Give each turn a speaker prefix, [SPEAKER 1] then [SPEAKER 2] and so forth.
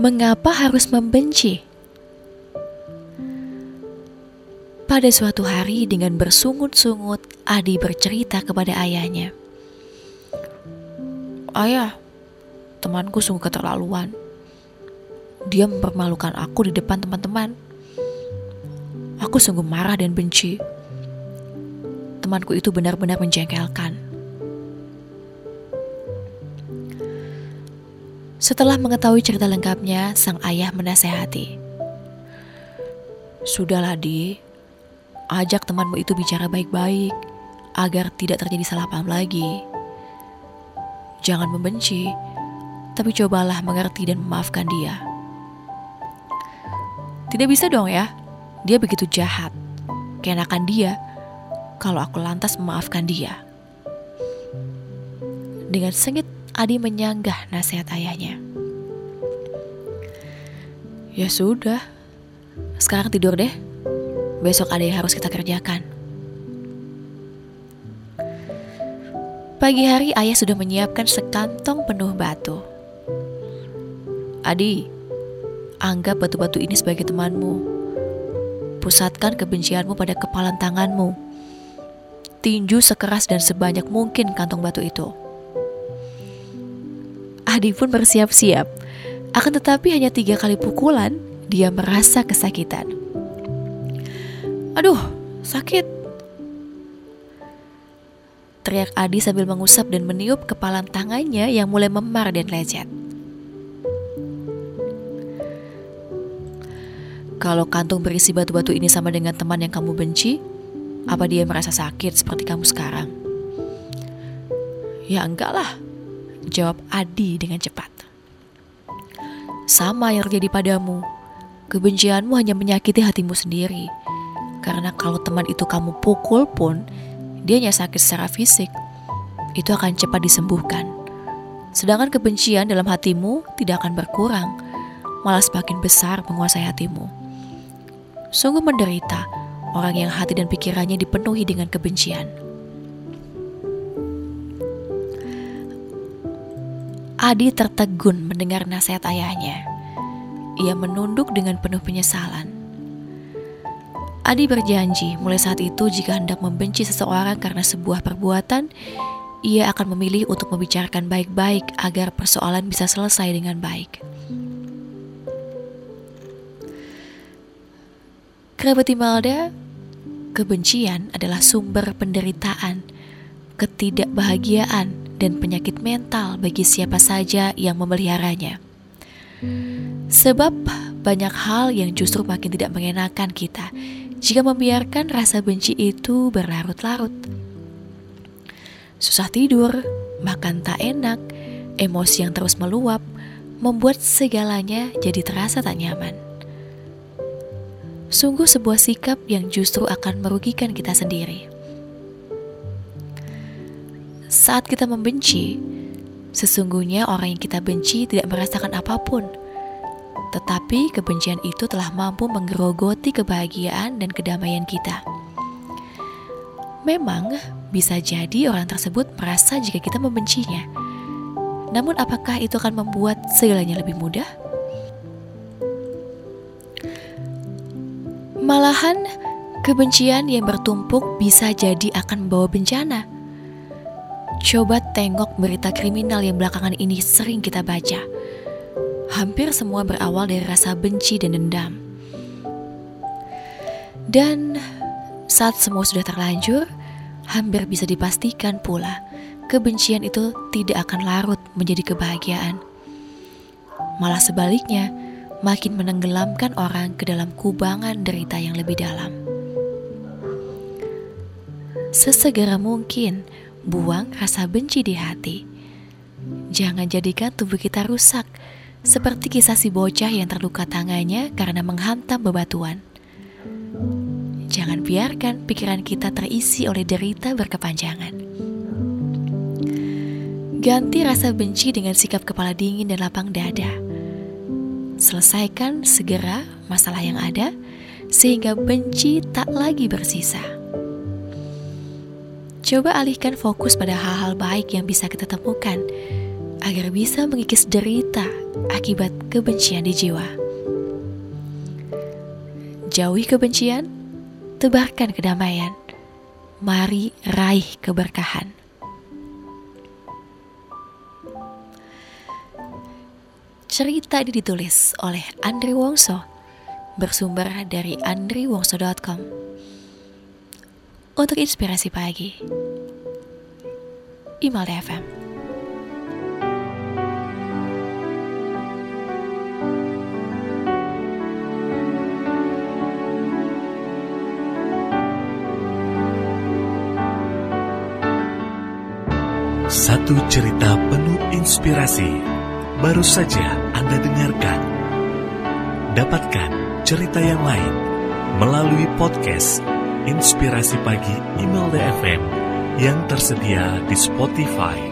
[SPEAKER 1] Mengapa harus membenci? Pada suatu hari dengan bersungut-sungut, Adi bercerita kepada ayahnya. Ayah, temanku sungguh keterlaluan. Dia mempermalukan aku di depan teman-teman. Aku sungguh marah dan benci. Temanku itu benar-benar menjengkelkan. Setelah mengetahui cerita lengkapnya, sang ayah menasehati. Sudahlah, Di. Ajak temanmu itu bicara baik-baik agar tidak terjadi salah paham lagi. Jangan membenci, tapi cobalah mengerti dan memaafkan dia. Tidak bisa dong ya, dia begitu jahat. Kenakan dia kalau aku lantas memaafkan dia. Dengan sengit Adi menyanggah nasihat ayahnya. Ya sudah, sekarang tidur deh. Besok ada yang harus kita kerjakan. Pagi hari ayah sudah menyiapkan sekantong penuh batu. Adi, anggap batu-batu ini sebagai temanmu. Pusatkan kebencianmu pada kepalan tanganmu. Tinju sekeras dan sebanyak mungkin kantong batu itu. Adi pun bersiap-siap. Akan tetapi hanya tiga kali pukulan, dia merasa kesakitan. Aduh, sakit. Teriak Adi sambil mengusap dan meniup kepalan tangannya yang mulai memar dan lecet. Kalau kantung berisi batu-batu ini sama dengan teman yang kamu benci, apa dia merasa sakit seperti kamu sekarang? Ya enggak lah, Jawab Adi dengan cepat. Sama yang terjadi padamu. Kebencianmu hanya menyakiti hatimu sendiri. Karena kalau teman itu kamu pukul pun, dia hanya sakit secara fisik. Itu akan cepat disembuhkan. Sedangkan kebencian dalam hatimu tidak akan berkurang, malah semakin besar menguasai hatimu. Sungguh menderita orang yang hati dan pikirannya dipenuhi dengan kebencian. Adi tertegun mendengar nasihat ayahnya. Ia menunduk dengan penuh penyesalan. Adi berjanji mulai saat itu jika hendak membenci seseorang karena sebuah perbuatan, ia akan memilih untuk membicarakan baik-baik agar persoalan bisa selesai dengan baik. Kerabat Imelda, kebencian adalah sumber penderitaan, ketidakbahagiaan, dan penyakit mental bagi siapa saja yang memeliharanya. Sebab banyak hal yang justru makin tidak mengenakan kita jika membiarkan rasa benci itu berlarut-larut. Susah tidur, makan tak enak, emosi yang terus meluap, membuat segalanya jadi terasa tak nyaman. Sungguh sebuah sikap yang justru akan merugikan kita sendiri. Saat kita membenci, sesungguhnya orang yang kita benci tidak merasakan apa pun. Tetapi kebencian itu telah mampu menggerogoti kebahagiaan dan kedamaian kita. Memang bisa jadi orang tersebut merasa jika kita membencinya. Namun apakah itu akan membuat segalanya lebih mudah? Malahan kebencian yang bertumpuk bisa jadi akan membawa bencana Coba tengok berita kriminal yang belakangan ini sering kita baca. Hampir semua berawal dari rasa benci dan dendam. Dan saat semua sudah terlanjur, hampir bisa dipastikan pula kebencian itu tidak akan larut menjadi kebahagiaan. Malah sebaliknya, makin menenggelamkan orang ke dalam kubangan derita yang lebih dalam. Sesegera mungkin, buang rasa benci di hati. Jangan jadikan tubuh kita rusak seperti kisah si bocah yang terluka tangannya karena menghantam bebatuan. Jangan biarkan pikiran kita terisi oleh derita berkepanjangan. Ganti rasa benci dengan sikap kepala dingin dan lapang dada. Selesaikan segera masalah yang ada, sehingga benci tak lagi bersisa. Coba alihkan fokus pada hal-hal baik yang bisa kita temukan agar bisa mengikis derita akibat kebencian di jiwa. Jauhi kebencian, tebarkan kedamaian. Mari raih keberkahan. Cerita ini ditulis oleh Andri Wongso, bersumber dari andriwongso.com. Untuk inspirasi pagi, Imal FM.
[SPEAKER 2] Satu cerita penuh inspirasi baru saja Anda dengarkan. Dapatkan cerita yang lain melalui podcast Inspirasi Pagi Email DFM yang tersedia di Spotify.